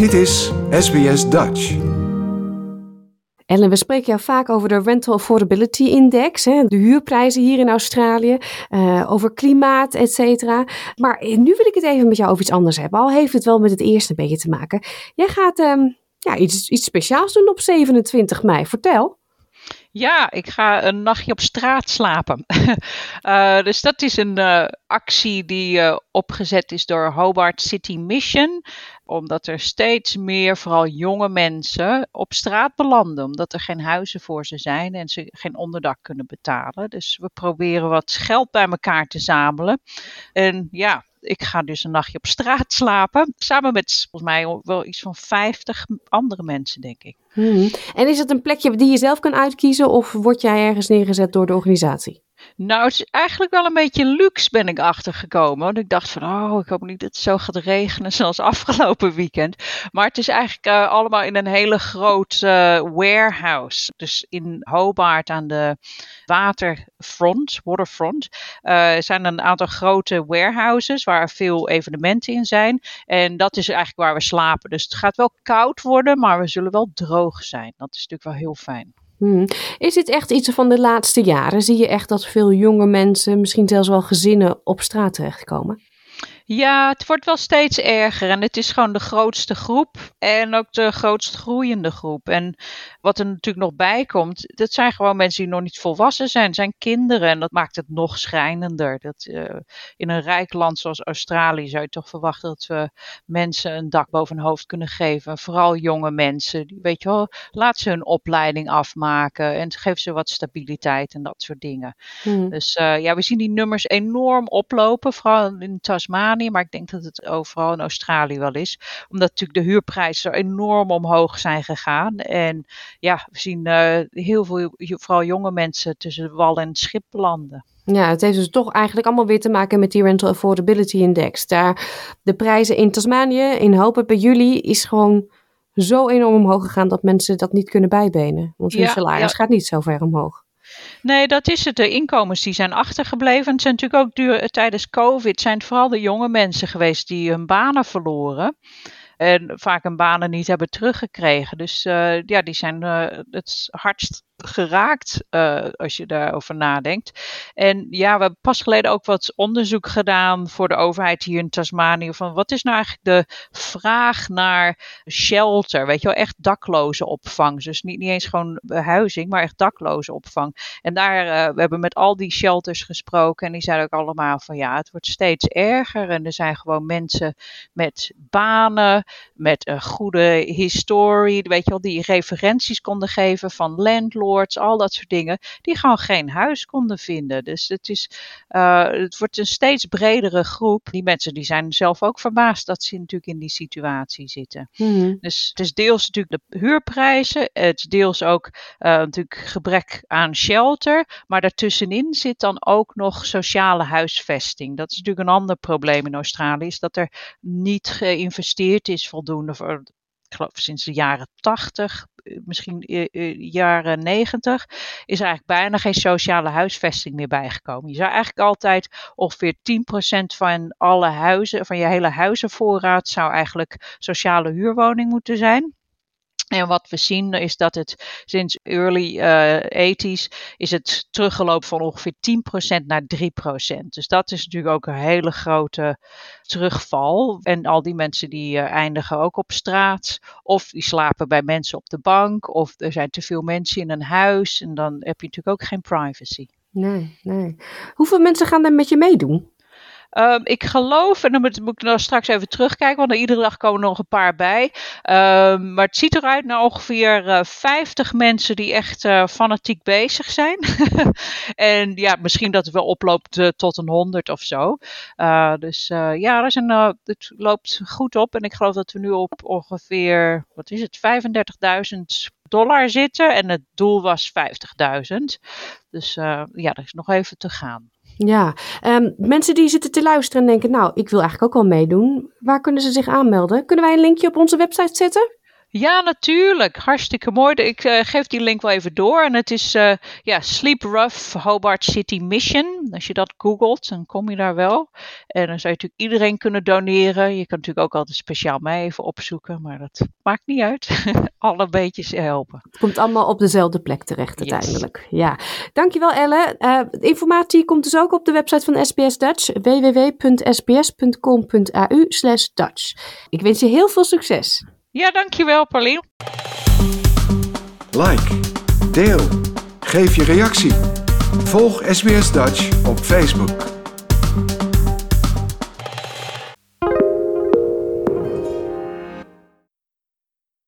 Dit is SBS Dutch. Ellen, we spreken jou vaak over de Rental Affordability Index, hè, de huurprijzen hier in Australië, uh, over klimaat, et cetera. Maar nu wil ik het even met jou over iets anders hebben, al heeft het wel met het eerste een beetje te maken. Jij gaat um, ja, iets, iets speciaals doen op 27 mei. Vertel. Ja, ik ga een nachtje op straat slapen. uh, dus dat is een uh, actie die uh, opgezet is door Hobart City Mission. Omdat er steeds meer, vooral jonge mensen, op straat belanden. Omdat er geen huizen voor ze zijn en ze geen onderdak kunnen betalen. Dus we proberen wat geld bij elkaar te zamelen. En ja, ik ga dus een nachtje op straat slapen. Samen met volgens mij wel iets van 50 andere mensen, denk ik. Hmm. En is het een plekje die je zelf kan uitkiezen of word jij ergens neergezet door de organisatie? Nou, het is eigenlijk wel een beetje luxe ben ik achtergekomen. Want ik dacht van, oh, ik hoop niet dat het zo gaat regenen zoals afgelopen weekend. Maar het is eigenlijk uh, allemaal in een hele grote uh, warehouse. Dus in Hobart aan de waterfront, waterfront, uh, zijn een aantal grote warehouses waar veel evenementen in zijn. En dat is eigenlijk waar we slapen. Dus het gaat wel koud worden, maar we zullen wel droog zijn. Dat is natuurlijk wel heel fijn. Hmm. Is dit echt iets van de laatste jaren? Zie je echt dat veel jonge mensen, misschien zelfs wel gezinnen, op straat terechtkomen? Ja, het wordt wel steeds erger en het is gewoon de grootste groep en ook de grootst groeiende groep. En wat er natuurlijk nog bij komt, dat zijn gewoon mensen die nog niet volwassen zijn, zijn kinderen en dat maakt het nog schrijnender. Dat, uh, in een rijk land zoals Australië zou je toch verwachten dat we mensen een dak boven hun hoofd kunnen geven. Vooral jonge mensen, die, weet je wel, laat ze hun opleiding afmaken en geef ze wat stabiliteit en dat soort dingen. Hmm. Dus uh, ja, we zien die nummers enorm oplopen, vooral in Tasmanië maar ik denk dat het overal in Australië wel is. Omdat natuurlijk de huurprijzen enorm omhoog zijn gegaan. En ja, we zien uh, heel veel, vooral jonge mensen tussen wal en schip landen. Ja, het heeft dus toch eigenlijk allemaal weer te maken met die Rental Affordability Index. Daar de prijzen in Tasmanië, in Hopen bij jullie, is gewoon zo enorm omhoog gegaan dat mensen dat niet kunnen bijbenen. Want hun ja, salaris ja. gaat niet zo ver omhoog. Nee, dat is het. De inkomens die zijn achtergebleven. Het zijn natuurlijk ook duur, tijdens COVID zijn vooral de jonge mensen geweest die hun banen verloren. En vaak hun banen niet hebben teruggekregen. Dus uh, ja, die zijn uh, het hardst geraakt uh, als je daarover nadenkt. En ja, we hebben pas geleden ook wat onderzoek gedaan voor de overheid hier in Tasmanië. Van wat is nou eigenlijk de vraag naar shelter? Weet je wel, echt dakloze opvang. Dus niet, niet eens gewoon behuizing, maar echt dakloze opvang. En daar, uh, we hebben met al die shelters gesproken. En die zeiden ook allemaal van ja, het wordt steeds erger. En er zijn gewoon mensen met banen, met een goede historie. Weet je wel, die referenties konden geven van landlords al dat soort dingen, die gewoon geen huis konden vinden. Dus het, is, uh, het wordt een steeds bredere groep. Die mensen die zijn zelf ook verbaasd dat ze natuurlijk in die situatie zitten. Mm-hmm. Dus het is deels natuurlijk de huurprijzen, het is deels ook uh, natuurlijk gebrek aan shelter, maar daartussenin zit dan ook nog sociale huisvesting. Dat is natuurlijk een ander probleem in Australië, is dat er niet geïnvesteerd is voldoende voor ik geloof sinds de jaren 80, eh, misschien eh, eh, jaren 90, is er eigenlijk bijna geen sociale huisvesting meer bijgekomen. Je zou eigenlijk altijd ongeveer 10% van alle huizen, van je hele huizenvoorraad, zou eigenlijk sociale huurwoning moeten zijn. En wat we zien is dat het sinds early uh, 80s is het teruggelopen van ongeveer 10% naar 3%. Dus dat is natuurlijk ook een hele grote terugval. En al die mensen die uh, eindigen ook op straat. Of die slapen bij mensen op de bank. Of er zijn te veel mensen in een huis. En dan heb je natuurlijk ook geen privacy. Nee, nee. Hoeveel mensen gaan er met je meedoen? Um, ik geloof, en dan moet, ik nog straks even terugkijken, want er iedere dag komen nog een paar bij. Um, maar het ziet eruit naar ongeveer uh, 50 mensen die echt uh, fanatiek bezig zijn. en ja, misschien dat het wel oploopt uh, tot een 100 of zo. Dus ja, zijn, het loopt goed op. En ik geloof dat we nu op ongeveer, wat is het, 35.000 dollar zitten. En het doel was 50.000. Dus ja, er is nog even te gaan. Ja, um, mensen die zitten te luisteren en denken, nou, ik wil eigenlijk ook wel meedoen. Waar kunnen ze zich aanmelden? Kunnen wij een linkje op onze website zetten? Ja, natuurlijk. Hartstikke mooi. Ik uh, geef die link wel even door. En het is uh, ja, Sleep Rough Hobart City Mission. Als je dat googelt, dan kom je daar wel. En dan zou je natuurlijk iedereen kunnen doneren. Je kan natuurlijk ook altijd speciaal mij even opzoeken. Maar dat maakt niet uit. Alle beetjes helpen. Het komt allemaal op dezelfde plek terecht uiteindelijk. Yes. Ja. Dankjewel Elle. Uh, informatie komt dus ook op de website van SBS Dutch. www.sbs.com.au Dutch. Ik wens je heel veel succes. Ja, dankjewel Paulien. Like, deel, geef je reactie. Volg SBS Dutch op Facebook.